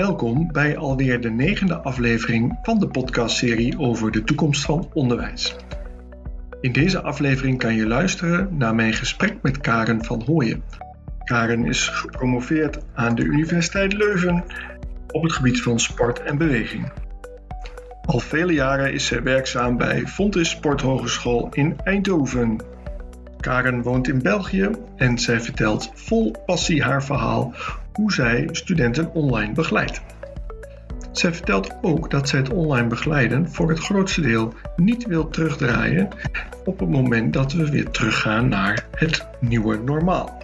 Welkom bij alweer de negende aflevering van de podcastserie over de toekomst van onderwijs. In deze aflevering kan je luisteren naar mijn gesprek met Karen van Hooyen. Karen is gepromoveerd aan de Universiteit Leuven op het gebied van sport en beweging. Al vele jaren is zij werkzaam bij Fontis Sporthogeschool in Eindhoven. Karen woont in België en zij vertelt vol passie haar verhaal hoe zij studenten online begeleidt. Zij vertelt ook dat zij het online begeleiden voor het grootste deel niet wil terugdraaien op het moment dat we weer teruggaan naar het nieuwe normaal.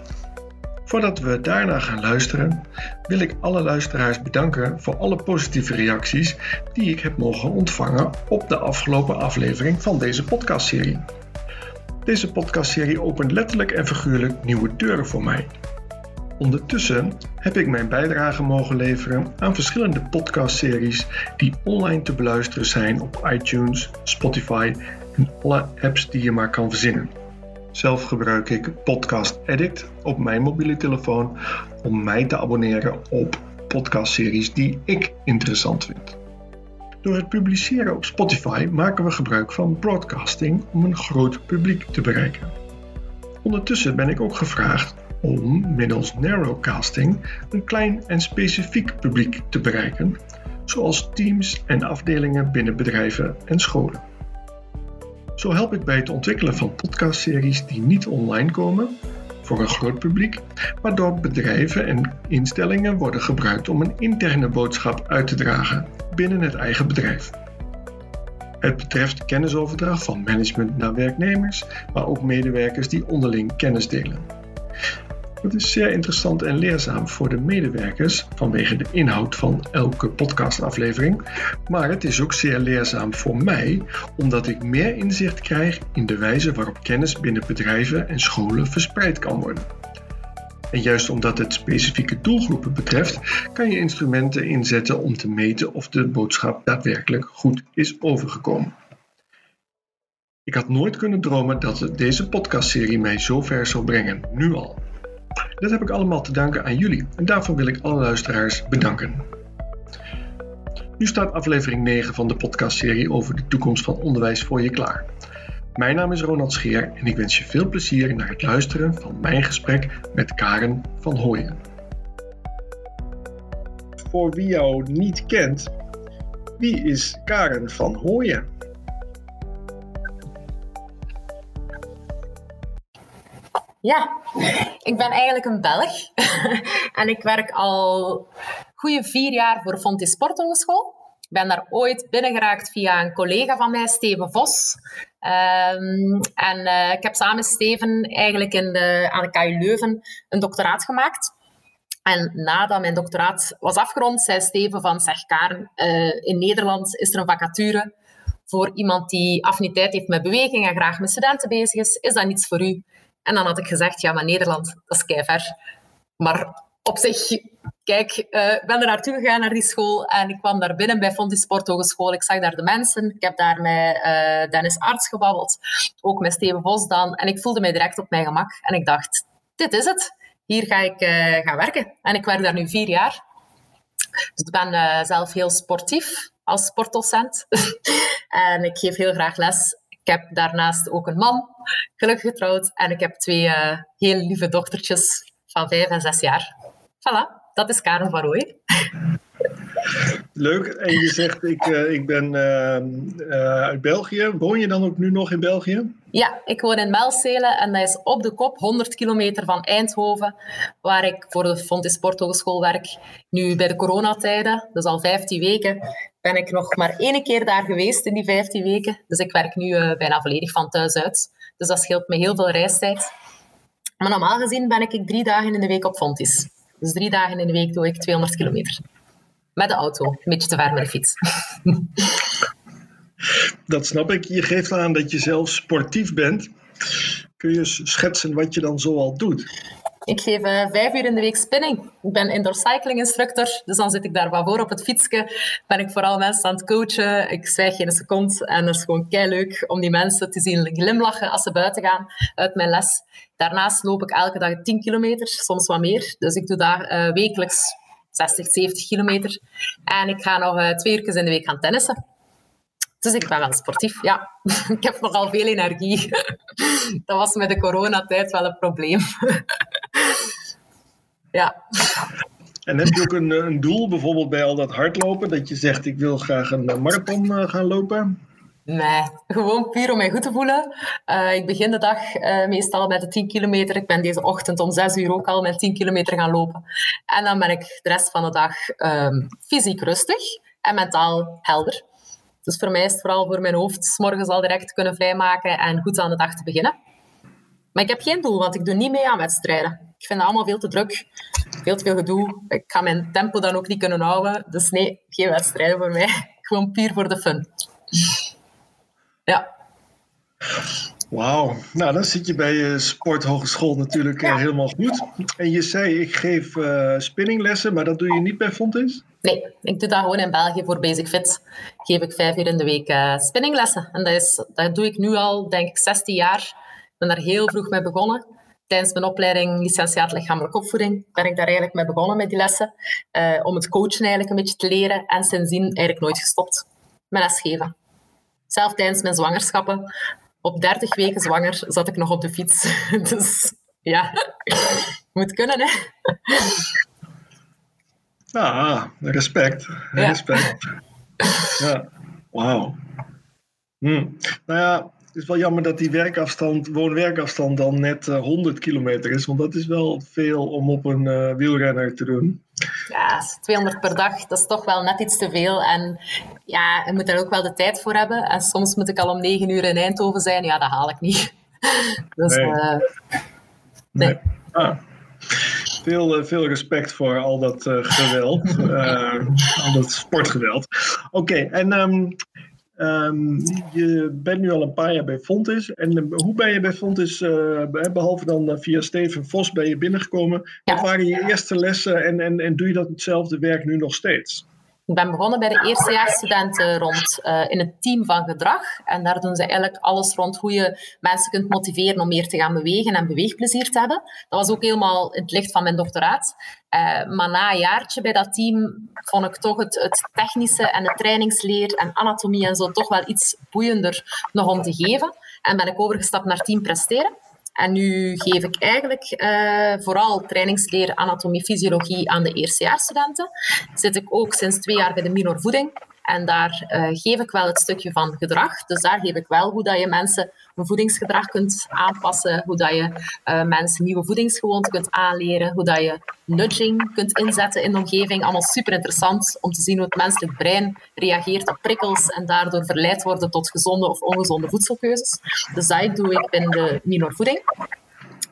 Voordat we daarna gaan luisteren, wil ik alle luisteraars bedanken voor alle positieve reacties die ik heb mogen ontvangen op de afgelopen aflevering van deze podcastserie. Deze podcastserie opent letterlijk en figuurlijk nieuwe deuren voor mij. Ondertussen heb ik mijn bijdrage mogen leveren aan verschillende podcastseries die online te beluisteren zijn op iTunes, Spotify en alle apps die je maar kan verzinnen. Zelf gebruik ik Podcast Addict op mijn mobiele telefoon om mij te abonneren op podcastseries die ik interessant vind. Door het publiceren op Spotify maken we gebruik van broadcasting om een groot publiek te bereiken. Ondertussen ben ik ook gevraagd om middels narrowcasting een klein en specifiek publiek te bereiken, zoals teams en afdelingen binnen bedrijven en scholen. Zo help ik bij het ontwikkelen van podcastseries die niet online komen voor een groot publiek, maar door bedrijven en instellingen worden gebruikt om een interne boodschap uit te dragen binnen het eigen bedrijf. Het betreft kennisoverdracht van management naar werknemers, maar ook medewerkers die onderling kennis delen. Het is zeer interessant en leerzaam voor de medewerkers vanwege de inhoud van elke podcastaflevering, maar het is ook zeer leerzaam voor mij omdat ik meer inzicht krijg in de wijze waarop kennis binnen bedrijven en scholen verspreid kan worden. En juist omdat het specifieke doelgroepen betreft, kan je instrumenten inzetten om te meten of de boodschap daadwerkelijk goed is overgekomen. Ik had nooit kunnen dromen dat deze podcastserie mij zo ver zou brengen, nu al. Dat heb ik allemaal te danken aan jullie en daarvoor wil ik alle luisteraars bedanken. Nu staat aflevering 9 van de podcastserie over de toekomst van onderwijs voor je klaar. Mijn naam is Ronald Scheer en ik wens je veel plezier naar het luisteren van mijn gesprek met Karen van Hooyen. Voor wie jou niet kent, wie is Karen van Hooyen? Ja, ik ben eigenlijk een Belg en ik werk al goede vier jaar voor Fontis Sporthogeschool. Ik ben daar ooit binnengeraakt via een collega van mij, Steven Vos. Um, en uh, ik heb samen met Steven eigenlijk in de, aan de KU Leuven een doctoraat gemaakt. En nadat mijn doctoraat was afgerond, zei Steven van, zeg Karen, uh, in Nederland is er een vacature voor iemand die affiniteit heeft met beweging en graag met studenten bezig is. Is dat niets voor u? En dan had ik gezegd, ja, maar Nederland, dat is keiver. Maar op zich, kijk, uh, ik ben er naartoe gegaan, naar die school. En ik kwam daar binnen bij Fontis Sporthogeschool. Ik zag daar de mensen. Ik heb daar met uh, Dennis Arts gebabbeld. Ook met Steven Vos dan. En ik voelde mij direct op mijn gemak. En ik dacht, dit is het. Hier ga ik uh, gaan werken. En ik werk daar nu vier jaar. Dus ik ben zelf heel sportief als sportdocent. en ik geef heel graag les ik heb daarnaast ook een man, gelukkig getrouwd. En ik heb twee uh, heel lieve dochtertjes van vijf en zes jaar. Voilà, dat is Karen van Rooij. Leuk. En je zegt, ik, uh, ik ben uh, uh, uit België. Woon je dan ook nu nog in België? Ja, ik woon in Melzelen en dat is op de kop 100 kilometer van Eindhoven, waar ik voor de Fontis Sporthogeschool werk. Nu bij de coronatijden, dus al 15 weken, ben ik nog maar één keer daar geweest in die 15 weken. Dus ik werk nu uh, bijna volledig van thuis uit. Dus dat scheelt me heel veel reistijd. Maar normaal gezien ben ik drie dagen in de week op Fontis. Dus drie dagen in de week doe ik 200 kilometer. Met de auto, een beetje te ver met de fiets. Dat snap ik. Je geeft aan dat je zelf sportief bent. Kun je schetsen wat je dan zoal doet? Ik geef uh, vijf uur in de week spinning. Ik ben indoor cycling instructor, dus dan zit ik daar van voor op het fietsje. Ben ik vooral mensen aan het coachen. Ik zwijg geen seconde en het is gewoon kei leuk om die mensen te zien glimlachen als ze buiten gaan uit mijn les. Daarnaast loop ik elke dag 10 kilometer, soms wat meer. Dus ik doe daar uh, wekelijks 60, 70 kilometer. En ik ga nog twee uur in de week gaan tennissen. Dus ik ben wel sportief, ja. ik heb nogal veel energie. dat was met de coronatijd wel een probleem. ja. En heb je ook een, een, doel, bijvoorbeeld bij al dat hardlopen, dat je zegt ik wil graag een marathon eh, gaan lopen? Nee, gewoon puur om mij goed te voelen. Uh, ik begin de dag uh, meestal met de 10 kilometer. Ik ben deze ochtend om 6 uur ook al met 10 kilometer gaan lopen. En dan ben ik de rest van de dag um, fysiek rustig en mentaal helder. Dus voor mij is het vooral voor mijn hoofd s morgens al direct kunnen vrijmaken en goed aan de dag te beginnen. Maar ik heb geen doel, want ik doe niet mee aan wedstrijden. Ik vind het allemaal veel te druk, veel te veel gedoe. Ik ga mijn tempo dan ook niet kunnen houden. Dus nee, geen wedstrijden voor mij. Gewoon puur voor de fun. Ja. Wauw, nou dan zit je bij je sporthogeschool natuurlijk eh, helemaal goed. En je zei, ik geef uh, spinninglessen, maar dat doe je niet bij Fontis? Nee, ik doe dat gewoon in België voor Basic Fit. Geef ik vijf uur in de week uh, spinninglessen. En dat, is, dat doe ik nu al, denk ik, 16 jaar. Ik ben daar heel vroeg mee begonnen. Tijdens mijn opleiding licentiaat lichamelijke opvoeding ben ik daar eigenlijk mee begonnen met die lessen. Uh, om het coachen eigenlijk een beetje te leren. En sindsdien eigenlijk nooit gestopt met lesgeven. Zelf tijdens mijn zwangerschappen op 30 weken zwanger zat ik nog op de fiets. Dus ja, moet kunnen, hè. Ah, respect. Respect. Ja, wauw. Hm. Nou ja, het is wel jammer dat die werkafstand, woon-werkafstand dan net 100 eh, kilometer is. Want dat is wel veel om op een uh, wielrenner te doen. Ja, 200 per dag, dat is toch wel net iets te veel. En ja, je moet er ook wel de tijd voor hebben. En soms moet ik al om 9 uur in Eindhoven zijn. Ja, dat haal ik niet. Dus, nee. Uh, nee. nee. Ah. Veel, veel respect voor al dat geweld, al dat sportgeweld. Oké, en um, Um, je bent nu al een paar jaar bij Fontis. En uh, hoe ben je bij Fontis, uh, behalve dan uh, via Steven Vos, ben je binnengekomen? Ja. Wat waren je eerste lessen en, en, en doe je dat hetzelfde werk nu nog steeds? Ik ben begonnen bij de eerstejaarsstudenten rond uh, in het team van gedrag. En daar doen ze eigenlijk alles rond hoe je mensen kunt motiveren om meer te gaan bewegen en beweegplezier te hebben. Dat was ook helemaal in het licht van mijn doctoraat. Uh, maar na een jaartje bij dat team vond ik toch het, het, technische en de trainingsleer en anatomie en zo toch wel iets boeiender nog om te geven. En ben ik overgestapt naar team presteren. En nu geef ik eigenlijk uh, vooral trainingsleer anatomie, fysiologie aan de eerstejaarsstudenten. Zit ik ook sinds twee jaar bij de minor voeding. En daar uh, geef ik wel het stukje van gedrag. Dus daar geef ik wel hoe dat je mensen een voedingsgedrag kunt aanpassen, hoe dat je uh, mensen nieuwe voedingsgewoonten kunt aanleren, hoe dat je nudging kunt inzetten in de omgeving. Allemaal super interessant om te zien hoe het menselijk brein reageert op prikkels en daardoor verleid worden tot gezonde of ongezonde voedselkeuzes. Dus dat doe ik in de minor voeding.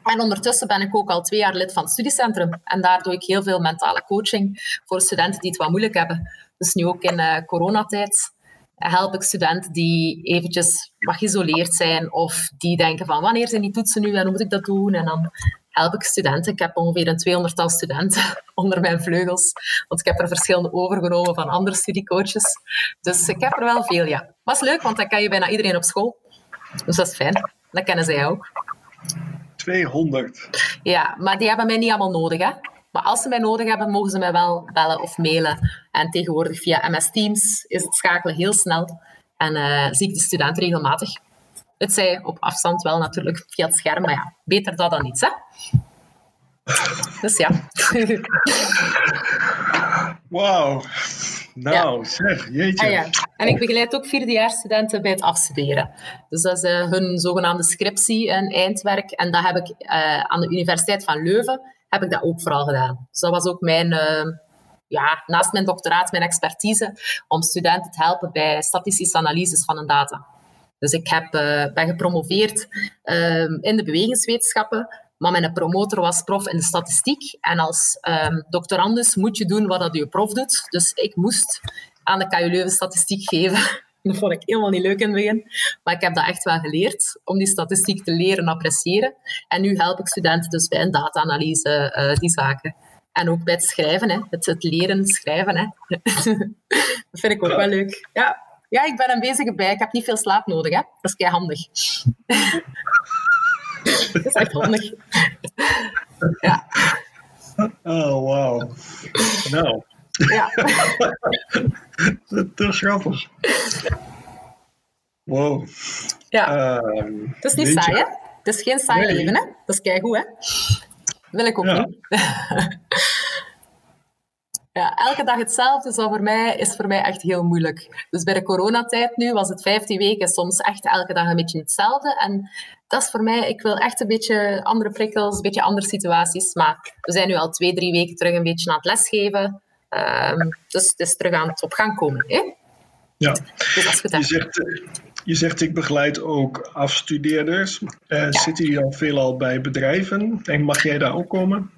En ondertussen ben ik ook al twee jaar lid van het studiecentrum. En daar doe ik heel veel mentale coaching voor studenten die het wat moeilijk hebben. Dus nu ook in uh, coronatijd help ik studenten die eventjes wat geïsoleerd zijn of die denken van wanneer zijn die toetsen nu en hoe moet ik dat doen? En dan help ik studenten. Ik heb ongeveer een tweehonderdtal studenten onder mijn vleugels, want ik heb er verschillende overgenomen van andere studiecoaches. Dus ik heb er wel veel, ja. Maar is leuk, want dan kan je bijna iedereen op school. Dus dat is fijn. Dat kennen zij ook. 200? Ja, maar die hebben mij niet allemaal nodig, hè. Maar als ze mij nodig hebben, mogen ze mij wel bellen of mailen. En tegenwoordig via MS Teams is het schakelen heel snel. En uh, zie ik de student regelmatig. Het zij op afstand wel natuurlijk via het scherm, maar ja, beter dat dan niets, hè? Dus ja. Wauw. Nou, zeg, jeetje. Ah, ja. En ik begeleid ook vierdejaarsstudenten bij het afstuderen. Dus dat is uh, hun zogenaamde scriptie en eindwerk. En dat heb ik uh, aan de Universiteit van Leuven heb ik dat ook vooral gedaan. Dus dat was ook mijn, uh, ja, naast mijn doctoraat, mijn expertise, om studenten te helpen bij statistische analyses van een data. Dus ik heb, ben gepromoveerd uh, in de bewegingswetenschappen, maar mijn promotor was prof in de statistiek. En als um, doctorandus moet je doen wat dat je prof doet. Dus ik moest aan de KU Leuven statistiek geven. Dat vond ik helemaal niet leuk in het begin. Maar ik heb dat echt wel geleerd, om die statistiek te leren appreciëren. En nu help ik studenten dus bij een data-analyse, uh, die zaken. En ook bij het schrijven, hè. Het, het leren schrijven. Hè. dat vind ik ook wel leuk. Ja. ja, ik ben een bezige bij. Ik heb niet veel slaap nodig. Hè. Dat is kei handig. dat is echt handig. ja. Oh, wauw. Nou. Ja. dat is grappig. Wow. Ja. Uh, het is niet saai, hè? Het is geen saai leven, hè? Dat is keigoed, hè? wil ik ook niet. ja, elke dag hetzelfde is voor mij, is voor mij echt heel moeilijk. Dus bij de coronatijd nu was het 15 weken soms echt elke dag een beetje hetzelfde. En dat is voor mij, ik wil echt een beetje andere prikkels, een beetje andere situaties. Maar we zijn nu al twee, drie weken terug een beetje aan het lesgeven. Um, dus het is terug aan het op gang komen. Hè? Ja, dus je, zegt, je zegt ik begeleid ook afstudeerders. Uh, Zitten die al veelal bij bedrijven? En mag jij daar ook komen?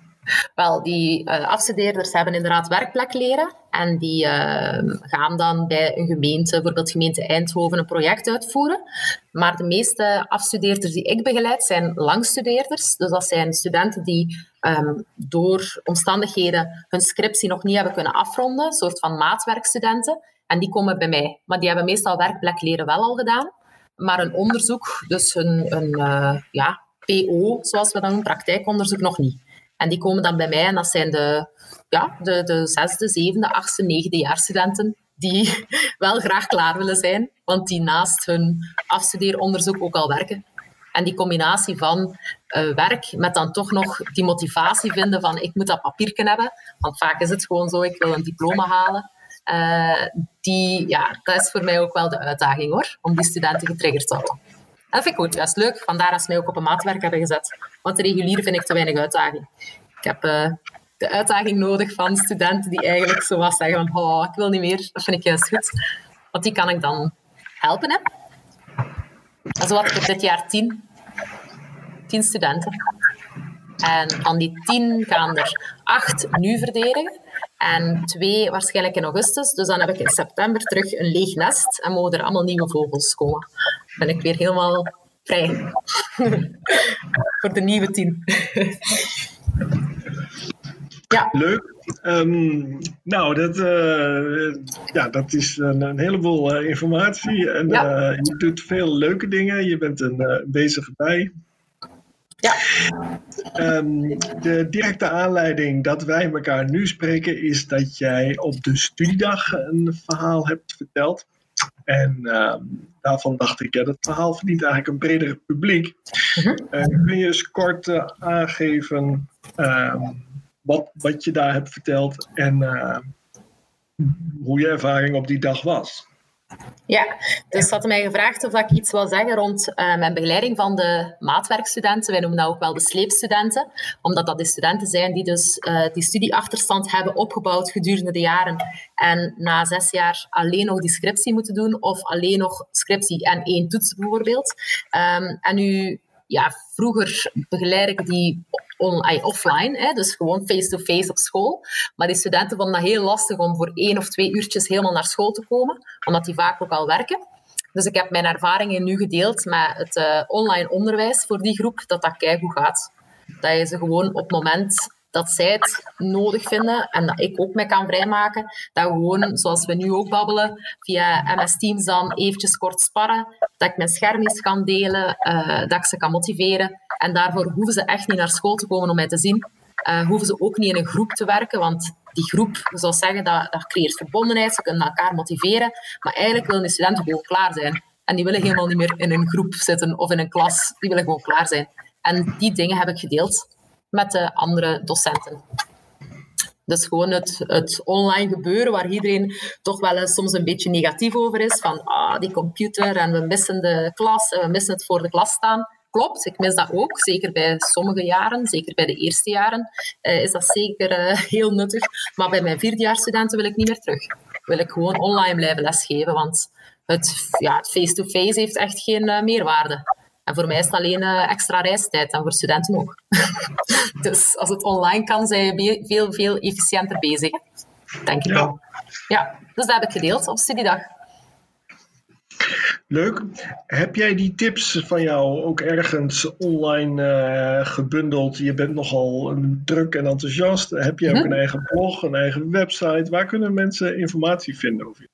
Wel, die uh, afstudeerders hebben inderdaad werkplek leren en die uh, gaan dan bij een gemeente, bijvoorbeeld gemeente Eindhoven, een project uitvoeren. Maar de meeste afstudeerders die ik begeleid zijn langstudeerders. Dus dat zijn studenten die um, door omstandigheden hun scriptie nog niet hebben kunnen afronden, een soort van maatwerkstudenten. En die komen bij mij. Maar die hebben meestal werkplek leren wel al gedaan. Maar een onderzoek, dus een, een uh, ja, PO, zoals we dat noemen, praktijkonderzoek, nog niet. En die komen dan bij mij en dat zijn de, ja, de, de zesde, zevende, achtste, negende jaarstudenten die wel graag klaar willen zijn, want die naast hun afstudeeronderzoek ook al werken. En die combinatie van uh, werk met dan toch nog die motivatie vinden van ik moet dat papiertje hebben, want vaak is het gewoon zo, ik wil een diploma halen. Uh, die, ja, dat is voor mij ook wel de uitdaging hoor, om die studenten getriggerd te houden. Dat vind ik goed, dat is leuk. Vandaar dat ze mij ook op een maatwerk hebben gezet. Want regulier vind ik te weinig uitdaging. Ik heb uh, de uitdaging nodig van studenten die eigenlijk zo was zeggen van oh, ik wil niet meer. Dat vind ik juist goed. Want die kan ik dan helpen. Hè? Zo had ik dit jaar tien, tien studenten. En van die tien gaan er acht nu verdedigen. En twee waarschijnlijk in augustus. Dus dan heb ik in september terug een leeg nest en mogen er allemaal nieuwe vogels komen. Ben ik weer helemaal vrij voor de nieuwe tien. ja. Leuk. Um, nou, dat, uh, ja, dat is een, een heleboel uh, informatie. En ja. uh, je doet veel leuke dingen. Je bent een bezige bij. Ja. Um, de directe aanleiding dat wij elkaar nu spreken is dat jij op de studiedag een verhaal hebt verteld. En uh, daarvan dacht ik, ja, dat verhaal verdient eigenlijk een breder publiek. Uh kun je eens kort uh, aangeven ehm, wat, wat je daar hebt verteld en eh, hoe je ervaring op die dag was? Ja, dus hadden mij gevraagd of ik iets wil zeggen rond uh, mijn begeleiding van de maatwerkstudenten. Wij noemen dat ook wel de sleepstudenten, omdat dat de studenten zijn die dus uh, die studieachterstand hebben opgebouwd gedurende de jaren en na zes jaar alleen nog die scriptie moeten doen of alleen nog scriptie en één toets bijvoorbeeld. Um, en nu ja, vroeger begeleid ik die on, offline, hè, dus gewoon face-to-face op school. Maar die studenten vonden dat heel lastig om voor één of twee uurtjes helemaal naar school te komen, omdat die vaak ook al werken. Dus ik heb mijn ervaringen nu gedeeld met het uh, online onderwijs voor die groep, dat dat keigoed gaat. Dat je ze gewoon op het moment dat zij het nodig vinden en dat ik ook mij kan vrijmaken, dat gewoon, zoals we nu ook babbelen, via MS Teams dan eventjes kort sparren, dat ik mijn scherm eens kan delen, uh, dat ik ze kan motiveren. En daarvoor hoeven ze echt niet naar school te komen om mij te zien. Uh, hoeven ze ook niet in een groep te werken, want die groep, zou zeggen, dat, creëert verbondenheid, ze kunnen elkaar motiveren, maar eigenlijk willen de studenten gewoon klaar zijn. En die willen helemaal niet meer in een groep zitten of in een klas, die willen gewoon klaar zijn. En die dingen heb ik gedeeld met de andere docenten. Dus gewoon het, het online gebeuren waar iedereen toch wel eens soms een beetje negatief over is. Van ah, die computer en we missen de klas en we missen het voor de klas staan. Klopt, ik mis dat ook. Zeker bij sommige jaren, zeker bij de eerste jaren, uh, is dat zeker uh, heel nuttig. Maar bij mijn vierdejaarsstudenten wil ik niet meer terug. Wil ik gewoon online blijven lesgeven, want het ja, face-to-face -face heeft echt geen uh, meerwaarde. En voor mij is het alleen extra reistijd en voor studenten ook. dus als het online kan, zijn je veel, veel efficiënter bezig. Denk ik ja. wel. Ja, dus dat heb ik gedeeld op studiedag. Leuk. Heb jij die tips van jou ook ergens online uh, gebundeld? Je bent nogal druk en enthousiast. Heb je ook mhm. een eigen blog, een eigen website? Waar kunnen mensen informatie vinden over je?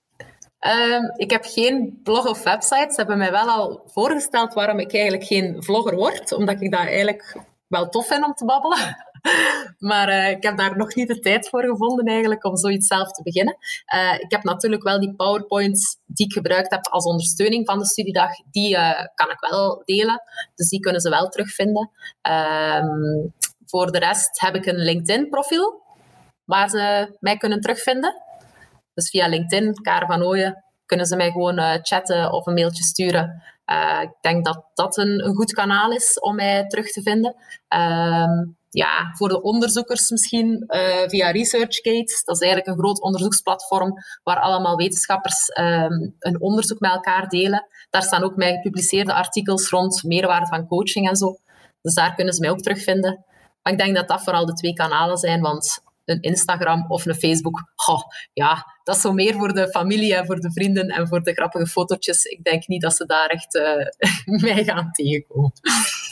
Um, ik heb geen blog of website. Ze hebben mij wel al voorgesteld waarom ik eigenlijk geen vlogger word, omdat ik dat eigenlijk wel tof vind om te babbelen. maar uh, ik heb daar nog niet de tijd voor gevonden eigenlijk om zoiets zelf te beginnen. Uh, ik heb natuurlijk wel die PowerPoints die ik gebruikt heb als ondersteuning van de studiedag, die uh, kan ik wel delen. Dus die kunnen ze wel terugvinden. Um, voor de rest heb ik een LinkedIn-profiel waar ze mij kunnen terugvinden. Dus via LinkedIn, Karen van Ooyen, kunnen ze mij gewoon chatten of een mailtje sturen. Ik denk dat dat een, een, goed kanaal is om mij terug te vinden. Uh, ja, voor de onderzoekers misschien uh, via ResearchGate. Dat is eigenlijk een groot onderzoeksplatform waar allemaal wetenschappers um, een onderzoek met elkaar delen. Daar staan ook mijn gepubliceerde artikels rond meerwaarde van coaching en zo. Dus daar kunnen ze mij ook terugvinden. Maar ik denk dat dat vooral de twee kanalen zijn, want een Instagram of een Facebook, oh, ja, dat is zo meer voor de familie en voor de vrienden en voor de grappige fotootjes. Ik denk niet dat ze daar echt uh, mij gaan tegenkomen.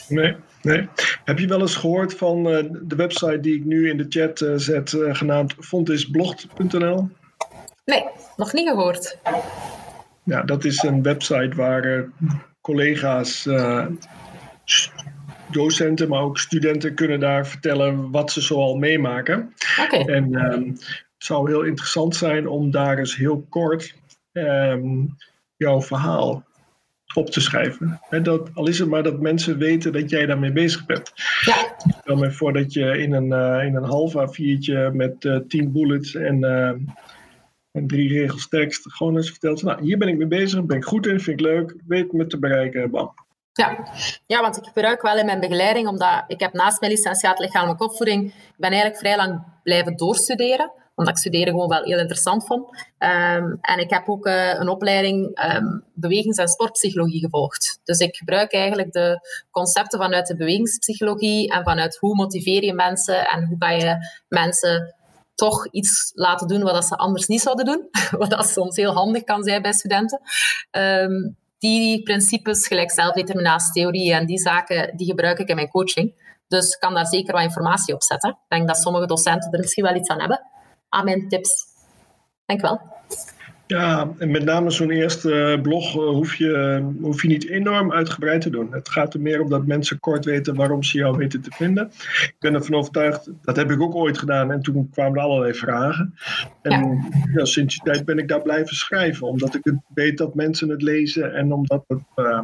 Nee, nee. Heb je wel eens gehoord van uh, de website die ik nu in de chat uh, zet, genaamd fontisblogd.nl? Nee, nog niet gehoord. Ja, dat is een website waar collega's docenten, maar ook studenten kunnen daar vertellen wat ze zoal meemaken. Okay. En um, het zou heel interessant zijn om daar eens heel kort um, jouw verhaal op te schrijven. He, dat, al is het maar dat mensen weten dat jij daarmee bezig bent. Ja. Stel me voor dat je in een, uh, in een half A4'tje met uh, tien bullets en, uh, en drie regels tekst gewoon eens vertelt. Nou, hier ben ik mee bezig, ben ik goed in, vind ik leuk, weet me te bereiken, bam. Ja. ja, want ik gebruik wel in mijn begeleiding, omdat ik heb naast mijn licentiaat lichamelijke opvoeding, ik ben eigenlijk vrij lang blijven doorstuderen, omdat ik studeren gewoon wel heel interessant vond. Um, en ik heb ook uh, een opleiding um, bewegings- en sportpsychologie gevolgd. Dus ik gebruik eigenlijk de concepten vanuit de bewegingspsychologie en vanuit hoe motiveer je mensen en hoe kan je mensen toch iets laten doen wat ze anders niet zouden doen. Wat dat soms heel handig kan zijn bij studenten. Um, die principes, gelijk zelfdeterminatietheorie en die zaken, die gebruik ik in mijn coaching. Dus kan daar zeker wat informatie op zetten. Ik denk dat sommige docenten er misschien wel iets aan hebben. Aan mijn tips. Denk wel. Ja, en met name zo'n eerste blog hoef je, hoef je niet enorm uitgebreid te doen. Het gaat er meer om dat mensen kort weten waarom ze jou weten te vinden. Ik ben ervan overtuigd, dat heb ik ook ooit gedaan en toen kwamen er allerlei vragen. En ja. Ja, sinds die tijd ben ik daar blijven schrijven, omdat ik het weet dat mensen het lezen en omdat het. Uh,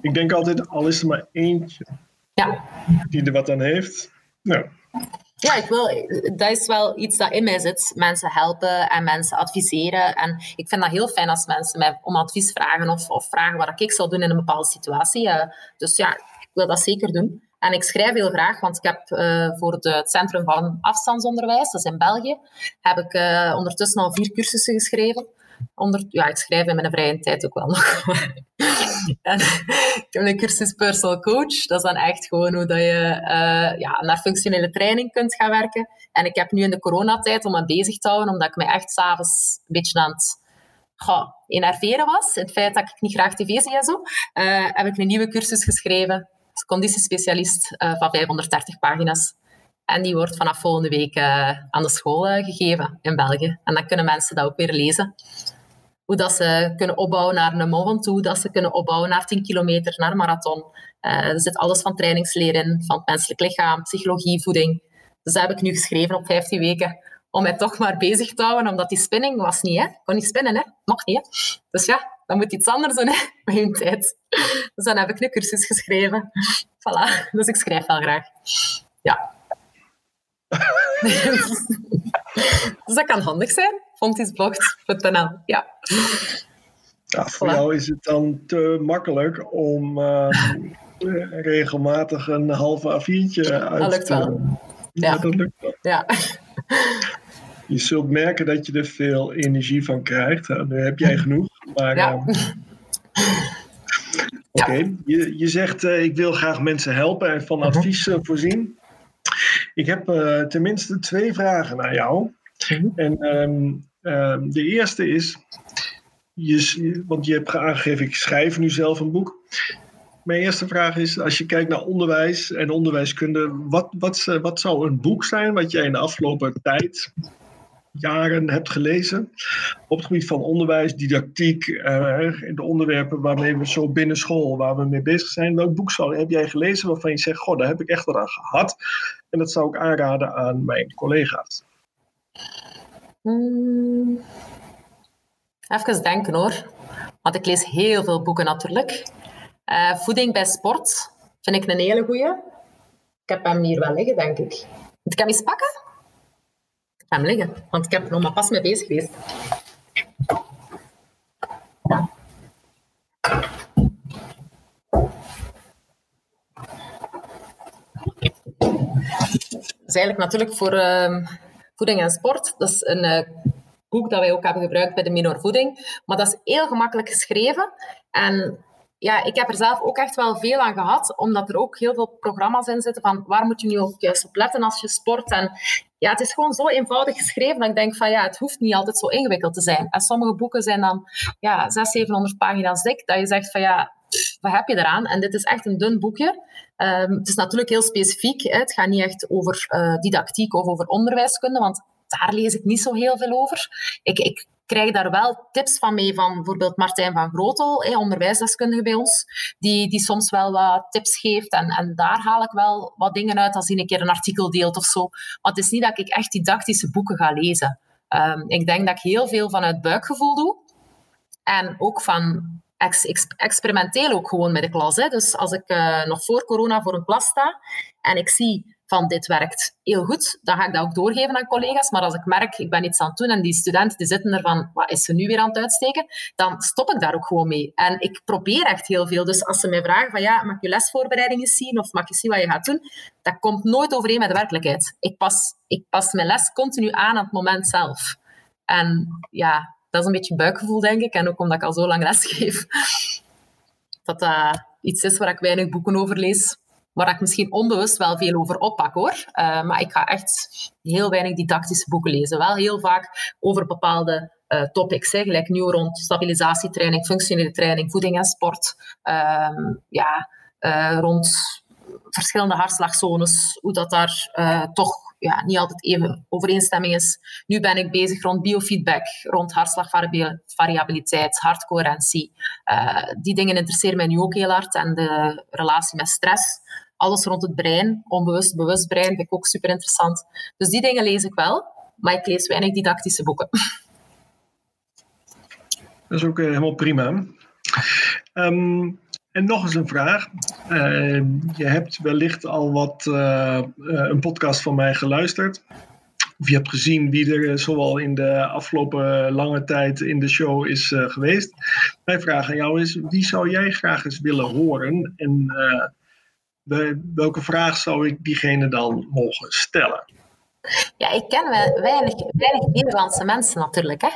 ik denk altijd, al is er maar eentje ja. die er wat aan heeft. Nou, ja, ik wil, dat is wel iets dat in mij zit. Mensen helpen en mensen adviseren. En ik vind dat heel fijn als mensen mij om advies vragen of, of vragen wat ik zou doen in een bepaalde situatie. Uh, dus ja, ik wil dat zeker doen. En ik schrijf heel graag, want ik heb uh, voor het Centrum van Afstandsonderwijs, dat is in België, heb ik uh, ondertussen al vier cursussen geschreven. Onder, ja, ik schrijf in mijn vrije tijd ook wel nog. en, ik heb een cursus personal coach. Dat is dan echt gewoon hoe dat je uh, ja, naar functionele training kunt gaan werken. En ik heb nu in de coronatijd om me bezig te houden, omdat ik me echt s'avonds een beetje aan het enerveren was. Het feit dat ik niet graag tv zie en zo. Uh, heb ik een nieuwe cursus geschreven. Conditiespecialist uh, van 530 pagina's. En die wordt vanaf volgende week uh, aan de school uh, gegeven in België. En dan kunnen mensen dat ook weer lezen. Hoe dat ze kunnen opbouwen naar een marathon toe, dat ze kunnen opbouwen naar 10 kilometer, naar een marathon. Uh, er zit alles van trainingsleer in, van het menselijk lichaam, psychologie, voeding. Dus dat heb ik nu geschreven op 15 weken. Om mij toch maar bezig te houden, omdat die spinning was niet, hè. Kon niet spinnen, hè. Nog niet. Dus ja, dan moet iets anders doen, hè, met tijd. Dus dan heb ik een cursus geschreven. Voilà. Dus ik schrijf wel graag. Ja. dus dat kan handig zijn. Fontisblogs.nl, ja. ja. Voor voilà. jou is het dan te makkelijk om uh, regelmatig een halve A4'tje uit dat lukt wel. Ja. ja, dat lukt wel. Ja. Je zult merken dat je er veel energie van krijgt. Nu heb jij genoeg. Maar, ja. uh, Oké, okay. je, je zegt uh, ik wil graag mensen helpen en van advies uh, voorzien. Ik heb uh, tenminste twee vragen naar jou. Mhm. En um, um, de eerste is, je, want je hebt aangegeven, ik schrijf nu zelf een boek. Mijn eerste vraag is, als je kijkt naar onderwijs en onderwijskunde, wat, wat, wat zou een boek zijn wat jij in de afgelopen tijd jaren hebt gelezen op het gebied van onderwijs, didactiek, de onderwerpen waarmee we zo binnen school, waar we mee bezig zijn. Welk boek zou, heb jij gelezen waarvan je zegt, goh, daar heb ik echt wat aan gehad en dat zou ik aanraden aan mijn collega's? Hmm. Even denken hoor. Want ik lees heel veel boeken natuurlijk. Uh, voeding bij sport vind ik een hele goeie. Ik heb hem hier wel liggen, denk ik. Moet ik hem eens pakken? Ik heb hem liggen, want ik heb er nog maar pas mee bezig geweest. Dat is eigenlijk natuurlijk voor uh, voeding en sport. Dat is een uh, boek dat wij ook hebben gebruikt bij de Minor Voeding. Maar dat is heel gemakkelijk geschreven. En ja, ik heb er zelf ook echt wel veel aan gehad, omdat er ook heel veel programma's in zitten van waar moet je nu ook juist op letten als je sport. En ja, het is gewoon zo eenvoudig geschreven dat ik denk van ja, het hoeft niet altijd zo ingewikkeld te zijn. En sommige boeken zijn dan ja, 600, 700 pagina's dik, dat je zegt van ja, wat heb je eraan? En dit is echt een dun boekje. Um, het is natuurlijk heel specifiek. Hè. Het gaat niet echt over uh, didactiek of over onderwijskunde, want daar lees ik niet zo heel veel over. Ik, ik krijg daar wel tips van mee van bijvoorbeeld Martijn van Grotel, eh, onderwijsdeskundige bij ons, die, die soms wel wat tips geeft. En, en daar haal ik wel wat dingen uit als hij een keer een artikel deelt of zo. Maar het is niet dat ik echt didactische boeken ga lezen. Um, ik denk dat ik heel veel vanuit buikgevoel doe. En ook van ex, ex, experimenteel ook gewoon met de klas. Hè. Dus als ik uh, nog voor corona voor een klas sta en ik zie van dit werkt heel goed, dan ga ik dat ook doorgeven aan collega's. Maar als ik merk, ik ben iets aan het doen en die studenten die zitten er van, wat is ze nu weer aan het uitsteken? Dan stop ik daar ook gewoon mee. En ik probeer echt heel veel. Dus als ze mij vragen van, ja, mag je lesvoorbereiding eens zien? Of mag je zien wat je gaat doen? Dat komt nooit overeen met de werkelijkheid. Ik pas, ik pas mijn les continu aan aan het moment zelf. En ja, dat is een beetje buikgevoel, denk ik. En ook omdat ik al zo lang les geef. Dat dat iets is waar ik weinig boeken over lees waar ik misschien onbewust wel veel over oppak hoor. Uh, maar ik ga echt heel weinig didactische boeken lezen. Wel heel vaak over bepaalde uh, topics, hè, gelijk nu rond stabilisatietraining, functionele training, voeding en sport. Um, ja, uh, rond verschillende hartslagzones, hoe dat daar toch ja, niet altijd even overeenstemming is. Nu ben ik bezig rond biofeedback, rond hartslagvariabiliteit, hartcoherentie. die dingen interesseren mij nu ook heel hard en de relatie met stress alles rond het brein, onbewust, bewust brein, vind ik ook super interessant. Dus die dingen lees ik wel, maar ik lees weinig didactische boeken. Dat is ook eh, helemaal prima. Ehm, en nog eens een vraag. Uh, je hebt wellicht al wat uh, een podcast van mij geluisterd. Of je hebt gezien wie er zowel in de afgelopen lange tijd in de show is uh, geweest. Mijn vraag aan jou is: wie zou jij graag eens willen horen? En welke vraag zou ik diegene dan mogen stellen? Ja, ik ken weinig, weinig Nederlandse mensen natuurlijk. Hè?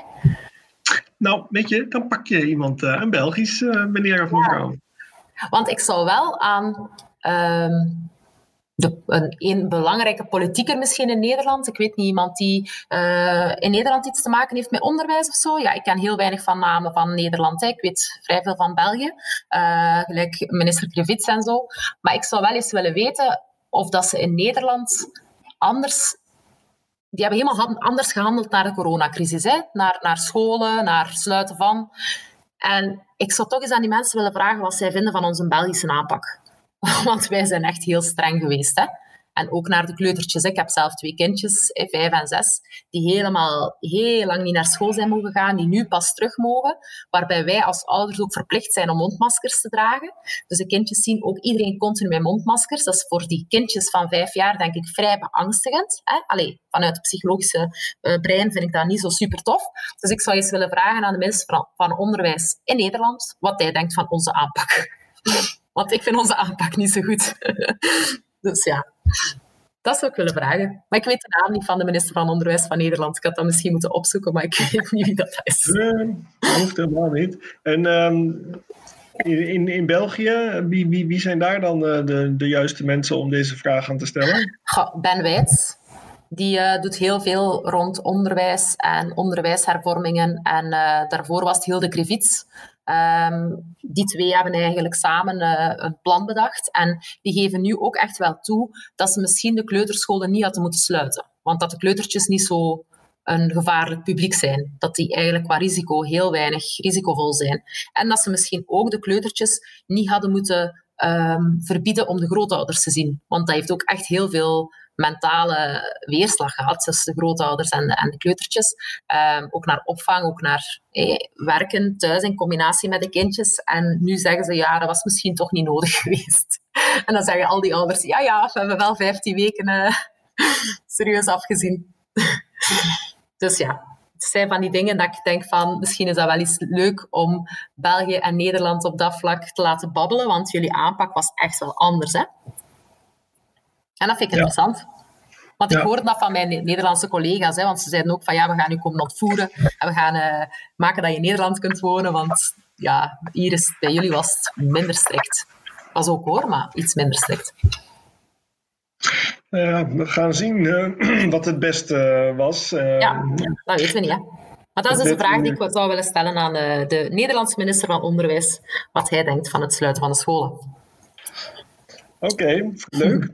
Nou, weet je, dan pak je iemand, een Belgisch meneer of mevrouw. Ja. Want ik zou wel aan um, de, een, belangrijke politieker misschien in Nederland. Ik weet niet, iemand die uh, in Nederland iets te maken heeft met onderwijs of zo. Ja, ik ken heel weinig van namen van Nederland. Hè. Ik weet vrij veel van België, uh, gelijk minister Krivits en zo. Maar ik zou wel eens willen weten of dat ze in Nederland anders... Die hebben helemaal anders gehandeld naar de coronacrisis. Hè. Naar, naar scholen, naar sluiten van... En ik zou toch eens aan die mensen willen vragen wat zij vinden van onze Belgische aanpak. Want wij zijn echt heel streng geweest. Hè? En ook naar de kleutertjes. Ik heb zelf twee kindjes, vijf en zes, die helemaal heel lang niet naar school zijn mogen gaan, die nu pas terug mogen. Waarbij wij als ouders ook verplicht zijn om mondmaskers te dragen. Dus de kindjes zien ook iedereen continu met mondmaskers. Dat is voor die kindjes van vijf jaar, denk ik, vrij beangstigend. Allee, vanuit het psychologische uh, brein vind ik dat niet zo super tof. Dus ik zou eens willen vragen aan de minister van Onderwijs in Nederland wat hij denkt van onze aanpak. Want ik vind onze aanpak niet zo goed. dus ja, dat zou ik willen vragen. Maar ik weet de naam niet van de minister van Onderwijs van Nederland. Ik had dat misschien moeten opzoeken, maar ik weet niet wie dat is. Nee, dat hoeft helemaal niet. En um, in, in België, wie, wie, wie zijn daar dan de, de, de juiste mensen om deze vraag aan te stellen? ben Wijts. Die uh, doet heel veel rond onderwijs en onderwijshervormingen. En uh, daarvoor was het Hilde Krivits. Um, die twee hebben eigenlijk samen een plan bedacht. En die geven nu ook echt wel toe dat ze misschien de kleuterscholen niet hadden moeten sluiten. Want dat de kleutertjes niet zo een gevaarlijk publiek zijn. Dat die eigenlijk qua risico heel weinig risicovol zijn. En dat ze misschien ook de kleutertjes niet hadden moeten ehm, verbieden om de grootouders te zien. Want dat heeft ook echt heel veel mentale weerslag gehad tussen de grootouders en de, en de kleutertjes. Ehm, ook naar opvang, ook naar eh, werken thuis in combinatie met de kindjes. En nu zeggen ze, ja, dat was misschien toch niet nodig geweest. En dan zeggen al die ouders, ja, ja, we hebben wel 15 weken uh, serieus afgezien. dus ja, het zijn van die dingen dat ik denk van, misschien is dat wel eens leuk om België en Nederland op dat vlak te laten babbelen, want jullie aanpak was echt wel anders, hè? En dat vind ik interessant. Want ik hoorde dat van mijn Nederlandse collega's, hè, want ze zeiden ook van ja, we gaan nu komen ontvoeren en we gaan uh, maken dat je in Nederland kunt wonen, want ja, hier is, bij jullie was het minder strikt. Was ook hoor, maar iets minder strikt. Ja, we gaan zien uh, wat het beste was. Ja, dat weten we niet. Hè? Maar dat is dus een vraag die ik zou willen stellen aan de Nederlandse minister van Onderwijs, wat hij denkt van het sluiten van de scholen. Oké, leuk.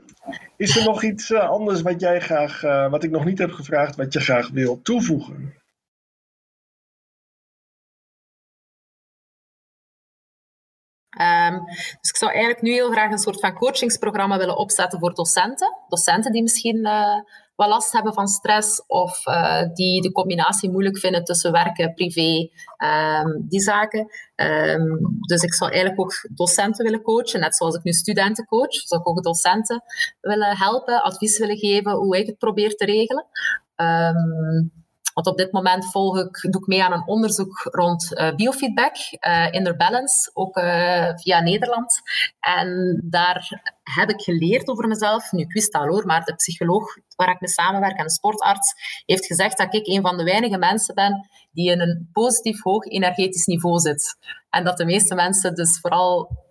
Is er nog iets uh, anders wat jij graag, uh, wat ik nog niet heb gevraagd, wat je graag wil toevoegen? Um, dus ik zou eigenlijk nu heel graag een soort van coachingsprogramma willen opzetten voor docenten. Docenten die misschien uh, wat last hebben van stress of uh, die de combinatie moeilijk vinden tussen werken, privé, um, die zaken. Um, dus ik zou eigenlijk ook docenten willen coachen, net zoals ik nu studenten coach, zou ik ook docenten willen helpen, advies willen geven hoe ik het probeer te regelen. Um, want op dit moment volg ik, doe ik mee aan een onderzoek rond uh, biofeedback, uh, inner balance, ook uh, via Nederland. En daar heb ik geleerd over mezelf. Nu, ik wist al hoor, maar de psycholoog waar ik mee samenwerk en de sportarts heeft gezegd dat ik een van de weinige mensen ben die in een positief hoog energetisch niveau zit. En dat de meeste mensen dus vooral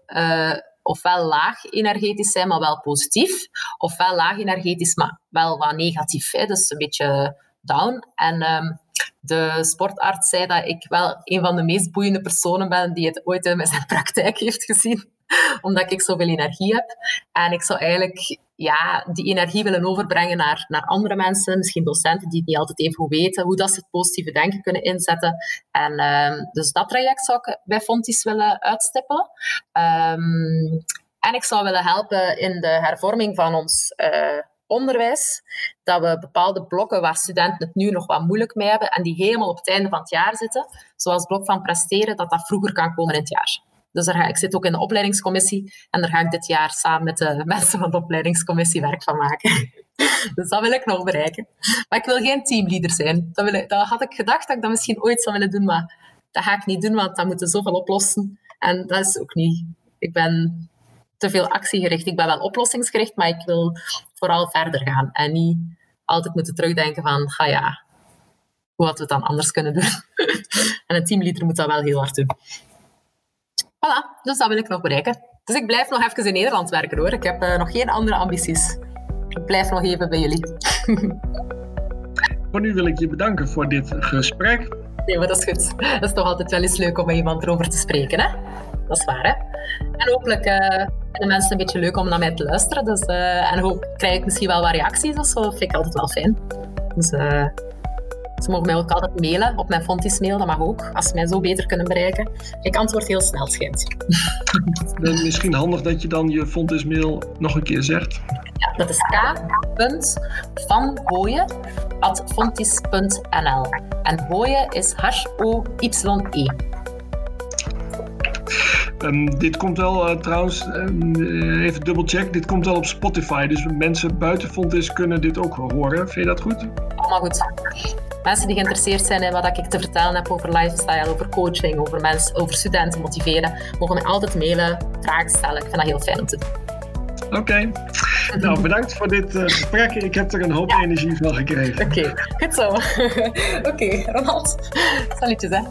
ofwel laag energetisch zijn, maar wel positief, ofwel laag energetisch, maar wel wat negatief. Hè? Dus een beetje down. En um, de sportarts zei dat ik wel een van de meest boeiende personen ben die het ooit in zijn praktijk heeft gezien. Omdat ik zoveel energie heb. En ik zou eigenlijk ja, die energie willen overbrengen naar, naar andere mensen, misschien docenten die het niet altijd even weten, hoe dat ze het positieve denken kunnen inzetten. En um, dus dat traject zou ik bij Fontis willen uitstippelen. Um, en ik zou willen helpen in de hervorming van ons uh, onderwijs, dat we bepaalde blokken waar studenten het nu nog wat moeilijk mee hebben en die helemaal op het einde van het jaar zitten, zoals het blok van presteren, dat dat vroeger kan komen in het jaar. Dus daar ga, ik zit ook in de opleidingscommissie en daar ga ik dit jaar samen met de mensen van de opleidingscommissie werk van maken. Dus dat wil ik nog bereiken. Maar ik wil geen teamleader zijn. Dat, wil ik, dat had ik gedacht dat ik dat misschien ooit zou willen doen, maar dat ga ik niet doen, want dat moeten zoveel oplossen. En dat is ook niet... Ik ben te veel actiegericht. Ik ben wel oplossingsgericht, maar ik wil vooral verder gaan. En niet altijd moeten terugdenken van, ga ja, hoe hadden we het dan anders kunnen doen? en een teamleader moet dat wel heel hard doen. Voilà, dus dat wil ik nog bereiken. Dus ik blijf nog even in Nederland werken hoor. Ik heb uh, nog geen andere ambities. Ik blijf nog even bij jullie. voor nu wil ik je bedanken voor dit gesprek. Nee, maar dat is goed. Dat is toch altijd wel eens leuk om met iemand erover te spreken, hè? Dat is waar, hè? En hopelijk uh, vinden mensen een beetje leuk om naar mij te luisteren. Dus, uh, en hoop krijg ik misschien wel wat reacties of zo. Dat vind ik altijd wel fijn. Dus uh, ze mogen mij ook altijd mailen op mijn Fontis mail. Dat mag ook, als ze mij zo beter kunnen bereiken. Ik antwoord heel snel, schijnt. Misschien handig dat je dan je Fontis mail nog een keer zegt. Ja, dat is k.vanhooyen.fontis.nl En hooien is H-O-Y-E. Um, dit komt wel uh, trouwens, um, even dubbelcheck, dit komt wel op Spotify. Dus mensen buiten Fontis kunnen dit ook wel horen. Vind je dat goed? Allemaal goed. Mensen die geïnteresseerd zijn in wat ik te vertellen heb over lifestyle, over coaching, over, mensen, over studenten motiveren, mogen mij altijd mailen, vragen stellen. Ik vind dat heel fijn om te doen. Oké. Okay. Nou, bedankt voor dit uh, gesprek. Ik heb er een hoop ja. energie van gekregen. Oké, okay. goed zo. Oké, okay, Ronald. Salutjes, hè.